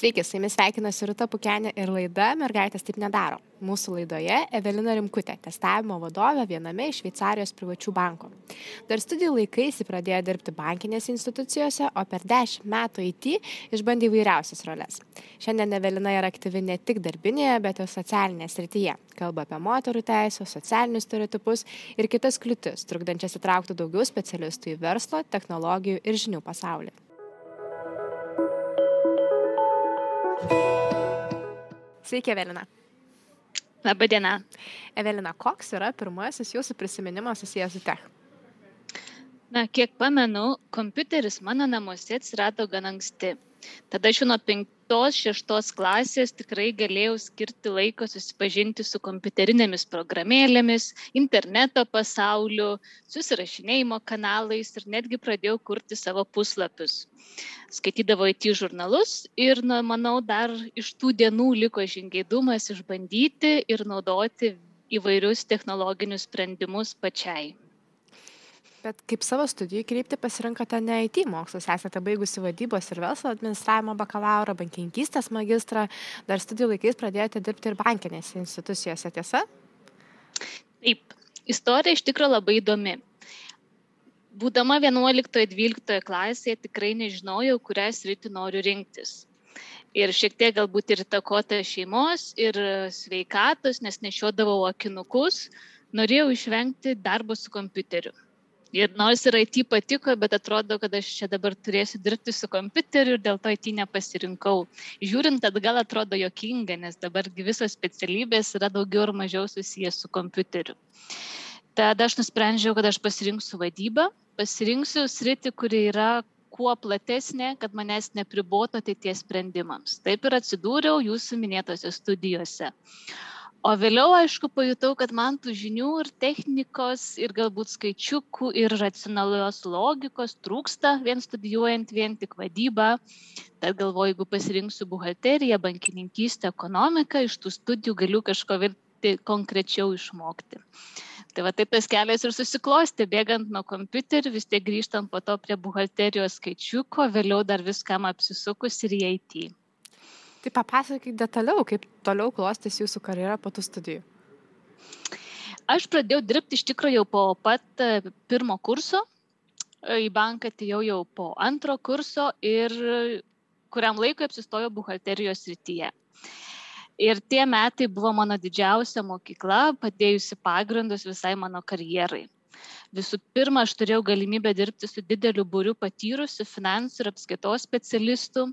Sveiki, su jumis sveikinasi Rūta Pukenė ir laida Mergaitės taip nedaro. Mūsų laidoje Evelina Rimkutė, testavimo vadovė viename iš Šveicarijos privačių bankų. Dar studijų laikais jį pradėjo dirbti bankinėse institucijose, o per dešimt metų IT išbandė įvairiausias roles. Šiandien Evelina yra aktyvi ne tik darbinėje, bet ir socialinėje srityje. Kalba apie moterų teisų, socialinius stereotipus ir kitas kliūtis, trukdančias įtraukti daugiau specialistų į verslo, technologijų ir žinių pasaulį. Sveiki, Evelina. Labadiena. Evelina, koks yra pirmasis jūsų prisiminimas susijęs su tech? Na, kiek pamenu, kompiuteris mano namuose atsirado gan anksti. Tada aš nuo penktos, šeštos klasės tikrai galėjau skirti laiko susipažinti su kompiuterinėmis programėlėmis, interneto pasauliu, susirašinėjimo kanalais ir netgi pradėjau kurti savo puslapius. Skaitydavo IT žurnalus ir, na, manau, dar iš tų dienų liko žingeidumas išbandyti ir naudoti įvairius technologinius sprendimus pačiai. Bet kaip savo studijų kryptį pasirinkote ne IT mokslus, esate baigusi vadybos ir verslo administravimo bakalauro, bankininkystės magistrą, dar studijų laikais pradėjote dirbti ir bankinėse institucijose, tiesa? Taip, istorija iš tikrųjų labai įdomi. Būdama 11-12 klasėje tikrai nežinojau, kurią sritį noriu rinktis. Ir šiek tiek galbūt ir įtakota šeimos ir sveikatos, nes nešiodavau akinukus, norėjau išvengti darbo su kompiuteriu Ir nors ir IT patiko, bet atrodo, kad aš čia dabar turėsiu dirbti su kompiuteriu ir dėl to IT nepasirinkau. Žiūrint atgal atrodo jokinga, nes dabar visos specialybės yra daugiau ar mažiau susijęs su kompiuteriu. Tada aš nusprendžiau, kad aš pasirinksiu vadybą, pasirinksiu sritį, kuri yra kuo platesnė, kad manęs nepriboto ateities sprendimams. Taip ir atsidūriau jūsų minėtose studijose o vėliau aišku pajutau kad man tų žinių ir technikos ir galbūt skaičiukų ir racionalios logikos trūksta vien studijuojant vien tik vadybą. Tad galvoju jeigu pasirinksiu buhalteriją bankininkystę ekonomiką iš tų studijų galiu kažko virti konkrečiau išmokti. Tai va taip tas kelias ir susiklostė bėgant nuo kompiuterių vis tiek grįžtant po to prie buhalterijos skaičiuko vėliau dar viskam apsisukus ir į it Tai papasakok detaliau, kaip toliau klostys jūsų karjera po tų studijų. Aš pradėjau dirbti iš tikrųjų jau po pat e, pirmo kurso. E, į banką atėjau jau po antro kurso ir kuriam laikui apsistojau buhalterijos rytyje. Ir tie metai buvo mano didžiausia mokykla, padėjusi pagrindus visai mano karjerai visų pirma aš turėjau galimybę dirbti su dideliu būriu patyrusių finansų ir apskaitos specialistų.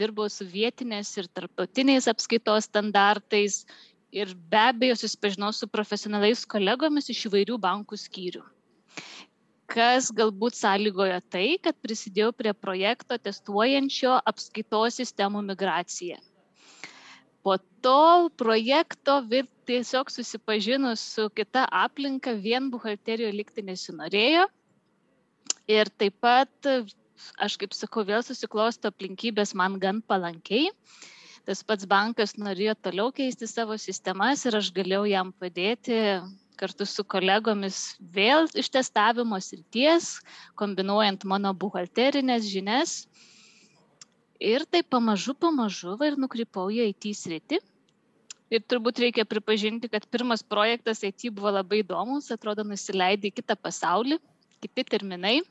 Dirbau su vietinės ir tarptautiniais apskaitos standartais ir be abejo susipažinau su profesionaliais kolegomis iš įvairių bankų skyrių. Kas galbūt sąlygojo tai, kad prisidėjau prie projekto testuojančio apskaitos sistemų migraciją po to projekto tiesiog susipažinus su kita aplinka vien buhalterijoje likti nesinorėjo. Ir taip pat, aš kaip sakau, vėl susiklosto aplinkybės man gan palankiai. Tas pats bankas norėjo toliau keisti savo sistemas ir aš galėjau jam padėti kartu su kolegomis vėl iš testavimo srities, kombinuojant mano buhalterinės žinias ir taip pamažu pamažu va ir nukrypau į IT sritį. Ir turbūt reikia pripažinti, kad pirmas projektas IT buvo labai įdomus, atrodo nusileidai į kitą pasaulį, kiti terminai,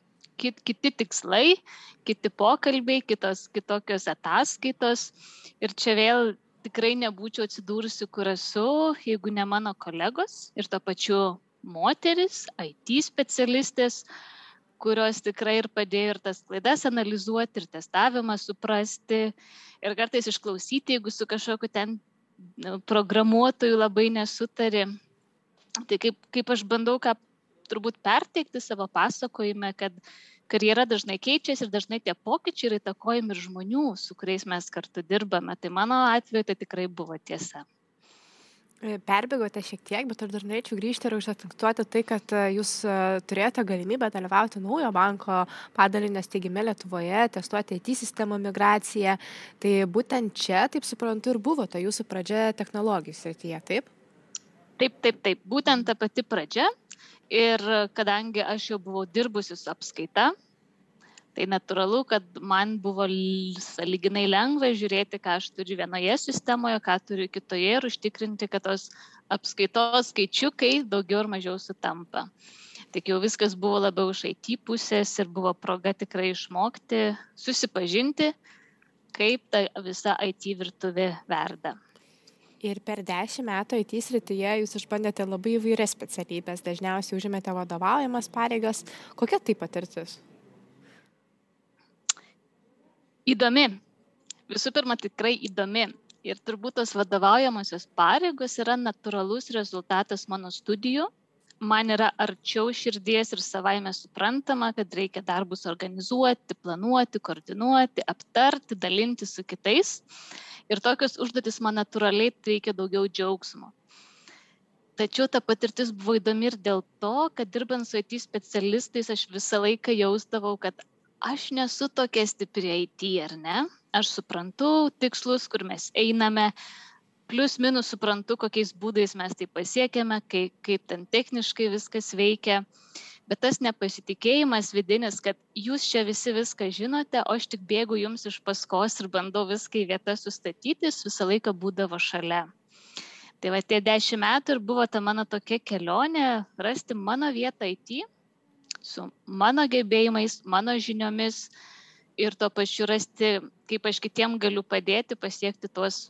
kit, kiti tikslai, kiti pokalbiai, kitos, kitokios ataskaitos. Ir čia vėl tikrai nebūčiau atsidūrusi, kur esu, jeigu ne mano kolegos ir to pačiu moteris, IT specialistės, uh, kurios tikrai ir padėjo ir tas klaidas analizuoti, ir testavimą suprasti, ir kartais išklausyti, jeigu su kažkokiu ten nu, programuotoju labai nesutari. Tai kaip, kaip aš bandau ką turbūt perteikti savo pasakojime, kad karjera dažnai keičiasi ir dažnai tie pokyčiai yra įtakojami ir žmonių, su kuriais mes kartu dirbame. Tai mano atveju tai tikrai buvo tiesa. E, perbėgote šiek tiek, bet aš dar norėčiau grįžti ir užakcentuoti tai, kad e, jūs e, turėjote galimybę dalyvauti naujo banko padalinio steigime Lietuvoje, testuoti IT sistemą migraciją. Tai būtent čia, taip suprantu, ir buvo ta jūsų pradžia technologijų srityje, taip? Taip, taip, taip, būtent ta pati pradžia. Ir kadangi aš jau buvau dirbusi su apskaita, Tai natūralu, kad man buvo saliginai lengva žiūrėti, ką aš turiu vienoje sistemoje, ką turiu kitoje ir užtikrinti, kad tos apskaitos skaičiukai daugiau ar mažiau sutampa. Tik jau viskas buvo labiau iš IT pusės ir buvo proga tikrai išmokti, susipažinti, kaip ta visa IT virtuvė verda. Ir per dešimt metų IT srityje jūs išbandėte labai įvairias specialybės, dažniausiai užimėte vadovaujamas pareigas. Kokia tai patirtis? Įdomi. Visų pirma, tikrai įdomi. Ir turbūt tos vadovaujamosios pareigos yra natūralus rezultatas mano studijų. Man yra arčiau širdies ir savaime suprantama, kad reikia darbus organizuoti, planuoti, koordinuoti, aptarti, dalinti su kitais. Ir tokios užduotis man natūraliai teikia daugiau džiaugsmo. Tačiau ta patirtis buvo įdomi ir dėl to, kad dirbant su IT specialistais aš visą laiką jausdavau, kad aš nesu tokia stipri IT, ar ne? Aš suprantu tikslus, kur mes einame, plus minus suprantu, kokiais būdais mes tai pasiekėme, kaip, kaip ten techniškai viskas veikia. Bet tas nepasitikėjimas vidinis, kad jūs čia visi viską žinote, o aš tik bėgu jums iš paskos ir bandau viską į vietą sustatyti, visą laiką būdavo šalia. Tai va tie dešimt metų ir buvo ta mano tokia kelionė rasti mano vietą IT su mano gebėjimais, mano žiniomis ir tuo pačiu rasti, kaip aš kitiem galiu padėti pasiekti tuos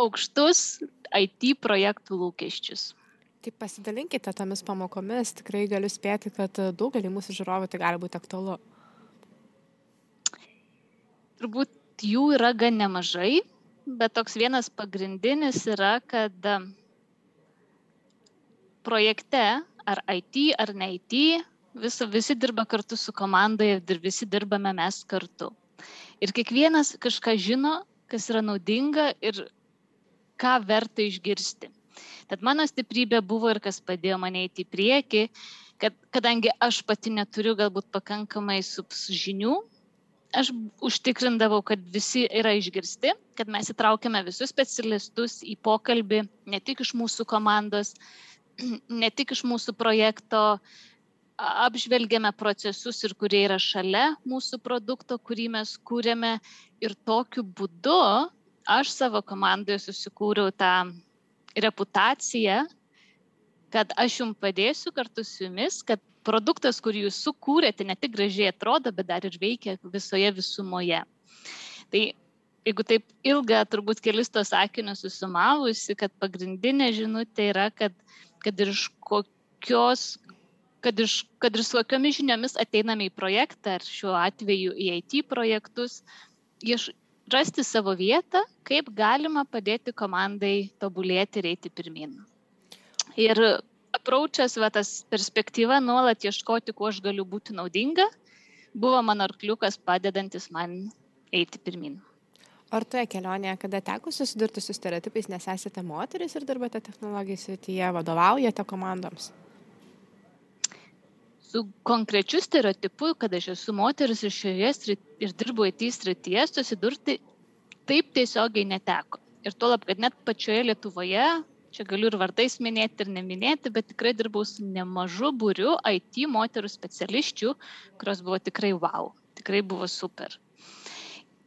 aukštus IT projektų lūkesčius. Tai pasidalinkite tomis pamokomis, tikrai galiu spėti, kad daugelį mūsų žiūrovų tai gali būti aktualu. Turbūt jų yra gan nemažai, bet toks vienas pagrindinis yra, kad projekte ar IT ar ne IT vis, visi dirba kartu su komanda ir visi dirbame mes kartu. Ir kiekvienas kažką žino, kas yra naudinga ir ką verta išgirsti. Tad mano stiprybė buvo ir kas padėjo mane įti į priekį, kad kadangi aš pati neturiu galbūt pakankamai žinių, aš užtikrindavau, kad visi yra išgirsti, kad mes įtraukėme visus specialistus į pokalbį, ne tik iš mūsų komandos, ne tik iš mūsų projekto apžvelgiame procesus ir kurie yra šalia mūsų produkto, kurį mes kūrėme ir tokiu būdu aš savo komandoje susikūriau tą reputaciją, kad aš jums padėsiu kartu su jumis, kad produktas, kurį jūs sukūrėte, ne tik gražiai atrodo, bet dar ir veikia visoje visumoje. Tai jeigu taip ilgą, turbūt kelis tos sakinius susumavusi, kad pagrindinė žinutė yra, kad, kad ir iš kokios kad, iš, kad ir su kokiomis žiniomis ateiname į projektą, ar šiuo atveju į IT projektus, rasti savo vietą, kaip galima padėti komandai tobulėti ir eiti pirmin. Ir apraučias, va tas perspektyva nuolat ieškoti, kuo aš galiu būti naudinga, buvo mano arkliukas padedantis man eiti pirmin. Ar toje kelionėje, kada teko susidurti su stereotipais, nes esate moteris ir dirbate technologijų srityje, vadovaujate komandoms? Su konkrečiu stereotipu, kad aš esu moteris ir šioje srityje ir dirbu IT srityje, susidurti taip tiesiogiai neteko. Ir tuo lab, kad net pačioje Lietuvoje, čia galiu ir vardais minėti ir neminėti, bet tikrai dirbau su nemažu būriu IT moterų speciališčių, kurios buvo tikrai wow, tikrai buvo super.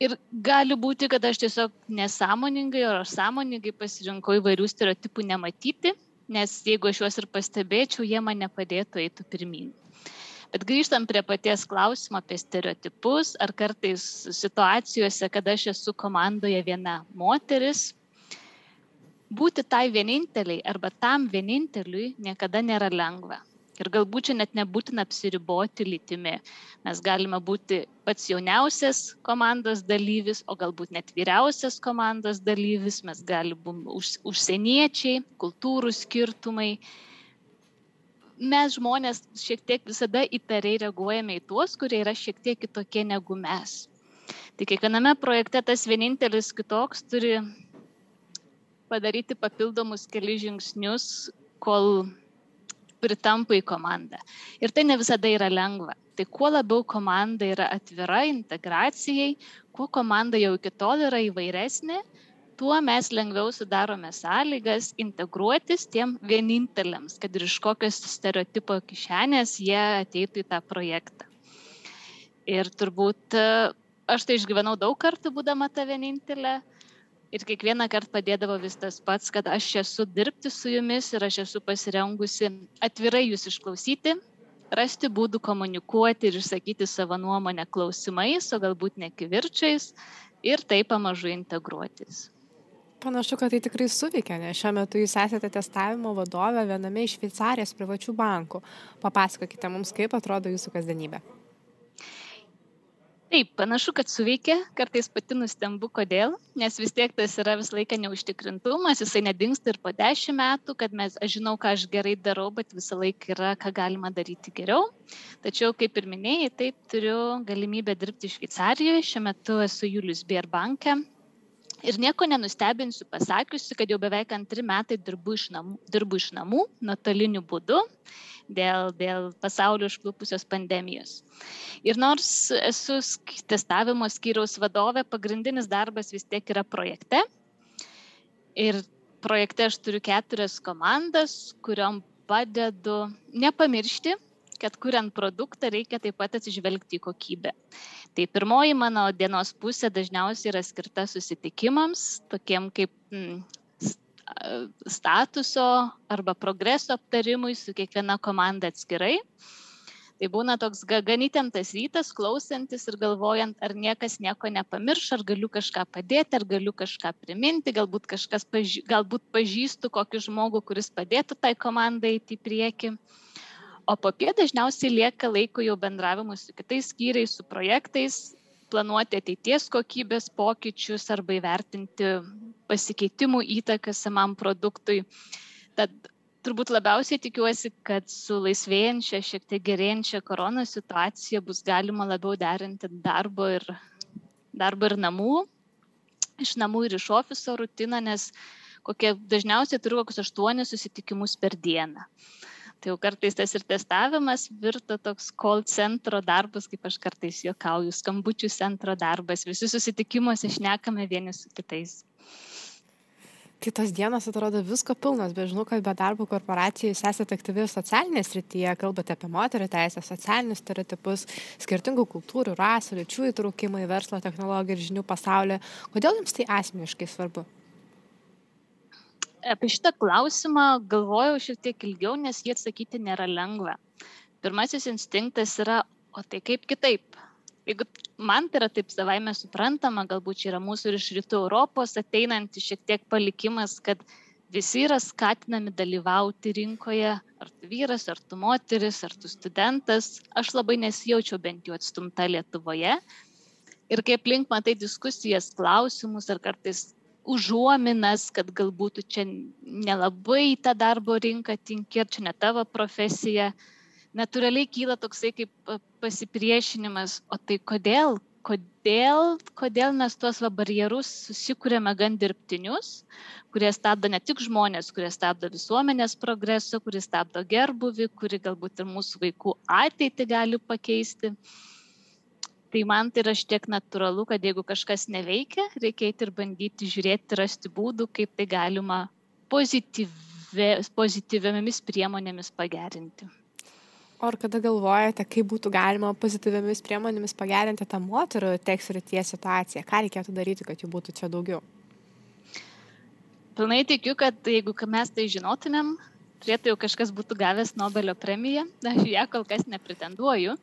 Ir gali būti, kad aš tiesiog nesąmoningai ar sąmoningai pasirinkau įvairių stereotipų nematyti, nes jeigu aš juos ir pastebėčiau, jie man nepadėtų eiti pirmin. Bet grįžtant prie paties klausimo apie stereotipus, ar kartais situacijose, kada aš esu komandoje viena moteris, būti tai vieninteliai arba tam vieninteliui niekada nėra lengva. Ir galbūt čia net nebūtina apsiriboti lytimi. Mes galime būti pats jauniausias komandos dalyvis, o galbūt net vyriausias komandos dalyvis, mes galime būti užsieniečiai, kultūrų skirtumai, mes žmonės šiek tiek visada įtariai reaguojame į tuos, kurie yra šiek tiek kitokie negu mes. Tai kiekviename projekte tas vienintelis kitoks turi padaryti papildomus keli žingsnius, kol pritampa į komandą. Ir tai ne visada yra lengva. Tai kuo labiau komanda yra atvira integracijai, kuo komanda jau iki tol yra įvairesnė, tuo mes lengviau sudarome sąlygas integruotis tiem vieninteliams, kad ir iš kokios stereotipo kišenės jie ateitų į tą projektą. Ir turbūt e, aš tai išgyvenau daug kartų, būdama ta vienintelė. Ir kiekvieną kartą padėdavo vis tas pats, kad aš esu dirbti su jumis ir aš esu pasirengusi atvirai jūs išklausyti, rasti būdų komunikuoti ir išsakyti savo nuomonę klausimais, o galbūt ne kivirčiais ir taip pamažu integruotis. Panašu, kad tai tikrai suveikia, nes šiuo metu jūs esate testavimo vadovė viename iš Šveicarijos privačių bankų. Papasakokite mums, kaip atrodo jūsų kasdienybė. Taip, panašu, kad suveikia, kartais pati nustembu, kodėl, nes vis tiek tas yra visą laiką neužtikrintumas, jisai nedingsta ir po dešimt metų, kad mes, aš žinau, ką aš gerai darau, bet visą laiką yra, ką galima daryti geriau. Tačiau, kaip ir minėjai, taip turiu galimybę dirbti Šveicarijoje, šiuo metu esu Julius Bier banke, Ir nieko nenustebinsiu pasakiusi, kad jau beveik antri metai dirbu iš namų, dirbu iš namų nuotoliniu būdu dėl, dėl pasaulio užklupusios pandemijos. Ir nors esu testavimo skyriaus vadovė, pagrindinis darbas vis tiek yra projekte. Ir projekte aš turiu keturias komandas, kuriuom padedu nepamiršti, kad kuriant produktą reikia taip pat atsižvelgti į kokybę. Tai pirmoji mano dienos pusė dažniausiai yra skirta susitikimams, tokiem kaip mm, statuso arba progreso aptarimui su kiekviena komanda atskirai. Tai būna toks ganytentas rytas, klausantis ir galvojant, ar niekas nieko nepamirš, ar galiu kažką padėti, ar galiu kažką priminti, galbūt paži galbūt pažįstu kokį žmogų, kuris padėtų tai komandai į priekį o popiet dažniausiai lieka laiko jau bendravimui su kitais skyriais, su projektais, planuoti ateities kokybės pokyčius arba įvertinti pasikeitimų įtaką samam produktui. Tad turbūt labiausiai tikiuosi, kad su laisvėjančia, šiek tiek gerėjančia korona situacija bus galima labiau derinti darbo ir, darbo ir namų, iš namų ir iš ofiso rutiną, nes kokie dažniausiai turiu kokius aštuonis susitikimus per dieną. Tai jau kartais tas ir testavimas virto toks call centro darbas, kaip aš kartais juokauju, skambučių centro darbas, visi susitikimuose išnekame vieni su kitais. Tai tos dienos atrodo visko pilnos, bet žinau, kad be darbo korporacijai jūs esate aktyvi socialinėje srityje, kalbate apie moterį teisę, socialinius stereotipus, skirtingų kultūrų, rasų, lyčių įtraukimą į verslo, technologijų ir žinių pasaulį. Kodėl jums tai asmeniškai svarbu? Apie šitą klausimą galvojau šiek tiek ilgiau, nes jį atsakyti nėra lengva. Pirmasis instinktas yra, o tai kaip kitaip? Jeigu man tai yra taip savaime suprantama, galbūt čia yra mūsų ir iš rytų Europos ateinanti šiek tiek palikimas, kad visi yra skatinami dalyvauti rinkoje, ar tu vyras, ar tu moteris, ar tu studentas. Aš labai nesijaučiau bent jau atstumta Lietuvoje. Ir kai aplink matai diskusijas, klausimus, ar kartais užuominas, kad galbūt čia nelabai tą darbo rinką tinki, ar čia ne tavo profesija. Natūraliai kyla toksai kaip pasipriešinimas, o tai kodėl, kodėl, kodėl mes tuos va barjerus susikūrėme gan dirbtinius, kurie stabdo ne tik žmonės, kurie stabdo visuomenės progreso, kurie stabdo gerbuvi, kuri galbūt ir mūsų vaikų ateitį gali pakeisti. Uh, tai man tai yra šiek natūralu, kad jeigu kažkas neveikia, reikia eiti ir bandyti žiūrėti, rasti būdų, kaip tai galima pozityvė, pozityviamis priemonėmis pagerinti. O ar kada galvojate, kaip būtų galima pozityviamis priemonėmis pagerinti tą moterų teks ryties situaciją? Ką reikėtų daryti, kad jų būtų čia daugiau? Pilnai tikiu, kad jeigu mes tai žinotumėm, turėtų jau kažkas būtų gavęs Nobelio premiją, aš ją kol kas nepretenduoju,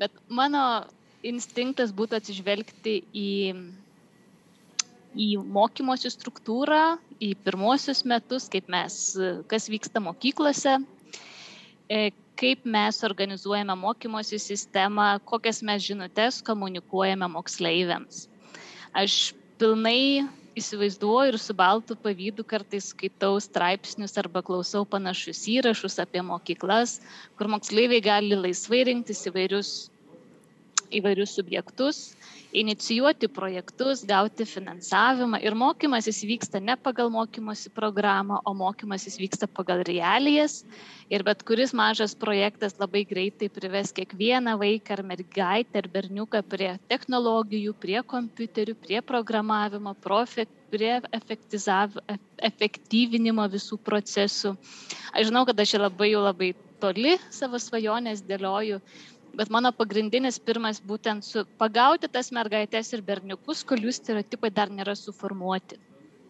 bet mano instinktas būtų atsižvelgti į, į mokymosi struktūrą, į pirmosius metus, kaip mes, kas vyksta mokyklose, e, kaip mes organizuojame mokymosi sistemą, kokias mes žinutės komunikuojame moksleiviams. Aš pilnai įsivaizduoju ir su baltu pavydu kartais skaitau straipsnius arba klausau panašius įrašus apie mokyklas, kur moksleiviai gali laisvai rinktis įvairius įvairius subjektus, inicijuoti projektus, gauti finansavimą ir mokymasis vyksta ne pagal mokymosi programą, o mokymasis vyksta pagal realijas ir bet kuris mažas projektas labai greitai prives kiekvieną vaiką ar mergaitę ar berniuką prie technologijų, prie kompiuterių, prie programavimo, prie efektyvinimo visų procesų. Aš žinau, kad aš labai jau labai toli savo svajonės dėlioju, bet mano pagrindinis pirmas būtent su pagauti tas mergaitės ir berniukus, jų stereotipai dar nėra suformuoti.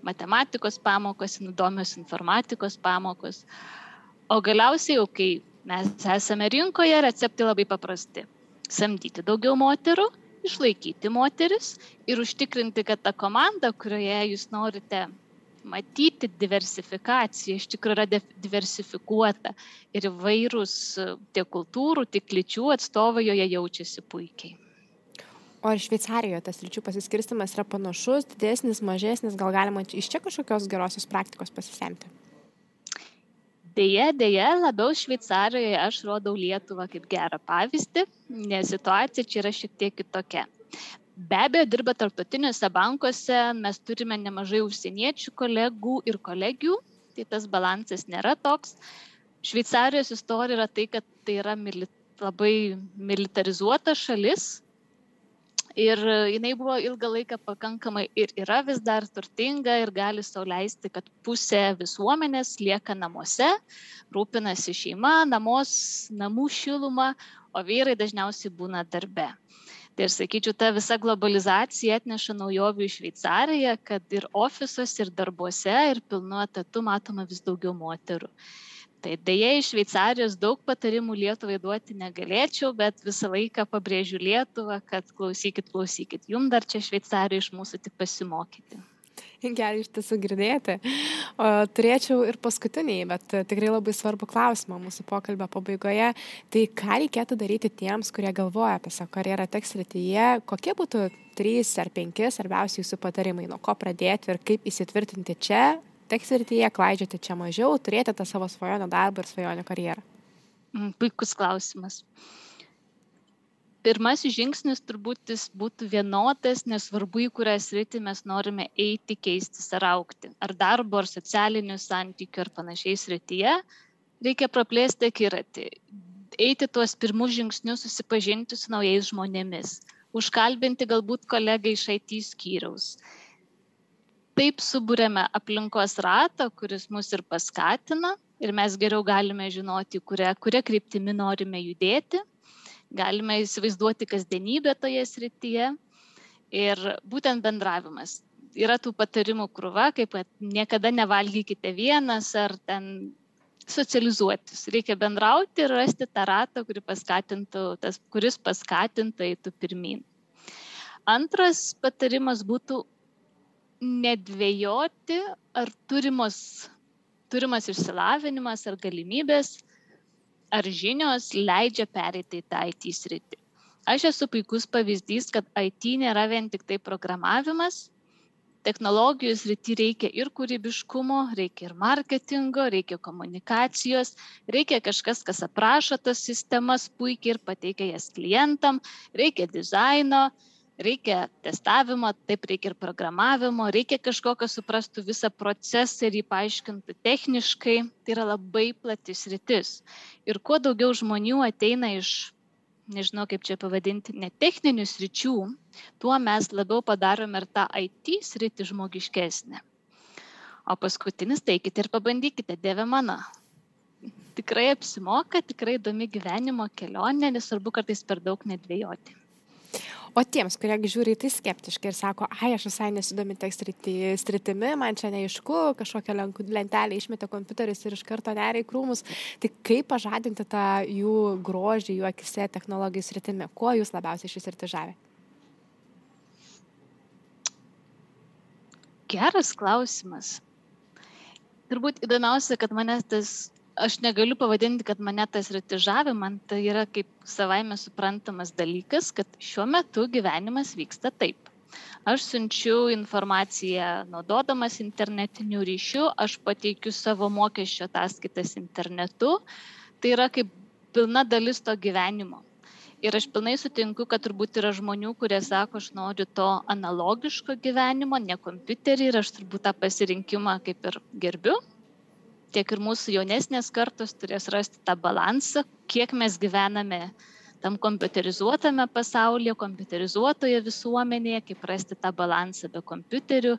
Matematikos pamokos, įdomios informatikos pamokos. O galiausiai, jau kai mes esame rinkoje, receptai labai paprasti. Samdyti daugiau moterų, išlaikyti moteris ir užtikrinti, kad ta komanda, kurioje jūs norite matyti diversifikaciją, iš tikrųjų yra diversifikuota ir įvairūs tiek kultūrų, tiek lyčių atstovai joje jaučiasi puikiai. O ar Šveicarijoje tas lyčių pasiskirstimas yra panašus, didesnis, mažesnis, gal galima iš čia kažkokios gerosios praktikos pasisemti? Deja, deja, labiau Šveicarijoje aš rodau Lietuvą kaip gerą pavyzdį, nes situacija čia yra šiek tiek kitokia. Be abejo, dirba tarptautiniuose bankuose, mes turime nemažai užsieniečių kolegų ir kolegių, tai tas balansas nėra toks. Šveicarijos istorija yra tai, kad tai yra mili labai militarizuota šalis ir jinai buvo ilgą laiką pakankamai ir yra vis dar turtinga ir gali sau leisti, kad pusė visuomenės lieka namuose, rūpinasi šeima, namos, namų šilumą, o vyrai dažniausiai būna darbe. Tai aš sakyčiau, ta visa globalizacija atneša naujovių į Šveicariją, kad ir ofisuose, ir darbuose, ir pilnu etatu matoma vis daugiau moterų. Tai dėja iš Šveicarijos daug patarimų Lietuvai duoti negalėčiau, bet visą laiką pabrėžiu Lietuvą, kad klausykit, klausykit, jum dar čia Šveicarijoje iš mūsų tik pasimokyti. Gerai iš tiesų girdėti. O, turėčiau ir paskutinį, bet tikrai labai svarbu klausimą mūsų pokalbio pabaigoje. Tai ką reikėtų daryti tiems, kurie galvoja apie savo karjerą tekstrityje, kokie būtų trys ar penki svarbiausi jūsų patarimai, nuo ko pradėti ir kaip įsitvirtinti čia, tekstrityje, klaidžioti čia mažiau, turėti tą savo svajonę darbą ir svajonę karjerą. Mm, puikus klausimas pirmasis žingsnis turbūt jis būtų vienodas, nesvarbu, į kurią sritį mes norime eiti, keistis ar aukti. Ar darbo, ar socialinių santykių, ar panašiai srityje, reikia praplėsti akiratį. Eiti tuos pirmus žingsnius, susipažinti su naujais žmonėmis, užkalbinti galbūt kolegą iš IT skyriaus. Taip subūrėme aplinkos ratą, kuris mus ir paskatina ir mes geriau galime žinoti, kuria, kuria kryptimi norime judėti galime įsivaizduoti kasdienybę toje srityje ir būtent bendravimas. Yra tų patarimų krūva, kaip kad niekada nevalgykite vienas ar ten socializuotis. Reikia bendrauti ir rasti tą ratą, kuri paskatintų, tas, kuris paskatintų eitų pirmin. Antras patarimas būtų nedvėjoti, ar turimos, turimas išsilavinimas ar galimybės ar žinios leidžia pereiti į tą IT sritį. Aš esu puikus pavyzdys, kad IT nėra vien tik tai programavimas. Technologijų srity reikia ir kūrybiškumo, reikia ir marketingo, reikia komunikacijos, reikia kažkas, kas aprašo tas sistemas puikiai ir pateikia jas klientam, reikia dizaino, reikia testavimo, taip reikia ir programavimo, reikia kažko, kas suprastų visą procesą ir jį paaiškintų techniškai. Tai yra labai platis rytis. Ir kuo daugiau žmonių ateina iš, nežinau kaip čia pavadinti, netechninių sričių, tuo mes labiau padarome ir tą IT sritį žmogiškesnę. O paskutinis, taikite ir pabandykite, Dieve mano. Tikrai apsimoka, tikrai įdomi gyvenimo kelionė, nesvarbu kartais per daug nedvėjoti. O tiems, kurie žiūri į tai skeptiškai ir sako, ai, aš visai nesidomi tekst stritimi, man čia neaišku, kažkokią lentelę išmetė kompiuteris ir iš karto neria į krūmus, tai kaip pažadinti tą jų grožį, jų akise technologijų stritimi? Kuo jūs labiausiai šis tai žavė? Geras klausimas. Turbūt įdomiausia, kad mane tas aš negaliu pavadinti, kad mane tas retižavė, man tai yra kaip savaime suprantamas dalykas, kad šiuo metu gyvenimas vyksta taip. Aš siunčiu informaciją naudodamas internetiniu ryšiu, aš pateikiu savo mokesčio ataskaitas internetu, tai yra kaip pilna dalis to gyvenimo. Ir aš pilnai sutinku, kad turbūt yra žmonių, kurie sako, aš noriu to analogiško gyvenimo, ne kompiuterį ir aš turbūt tą pasirinkimą kaip ir gerbiu, tiek ir mūsų jaunesnės kartos turės rasti tą balansą, kiek mes gyvename tam kompiuterizuotame pasaulyje, kompiuterizuotoje visuomenėje, kaip rasti tą balansą be kompiuterių.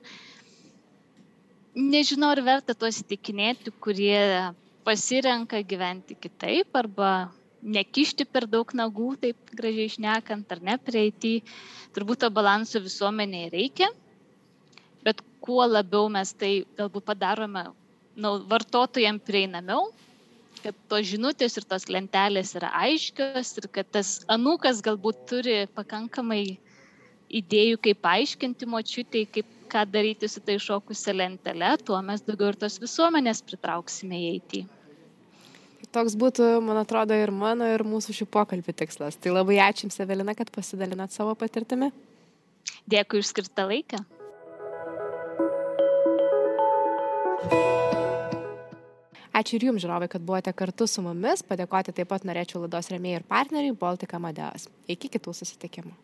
Nežinau, ar verta tuos įtikinėti, kurie pasirenka gyventi kitaip arba nekišti per daug nagų, taip gražiai išnekant, ar ne, prieiti. Turbūt to balanso visuomenėje reikia, bet kuo labiau mes tai galbūt padarome nu, vartotojams prieinamiau, kad tos žinutės ir tos lentelės yra aiškios ir kad tas anukas galbūt turi pakankamai idėjų, kaip paaiškinti močiutėj, kaip ką daryti su tai šokusią lentelę, tuo mes daugiau ir tos visuomenės pritrauksime į eitį. Toks būtų, man atrodo, ir mano, ir mūsų šių pokalbių tikslas. Tai labai ačiū Jums, Evelina, kad pasidalinat savo patirtimi. Dėkui už skirtą laiką. Ačiū ir Jums, žiūrovai, kad buvote kartu su mumis. Padėkoti taip pat norėčiau laidos remėjai ir partneriai Baltic Amadeus. Iki kitų susitikimų.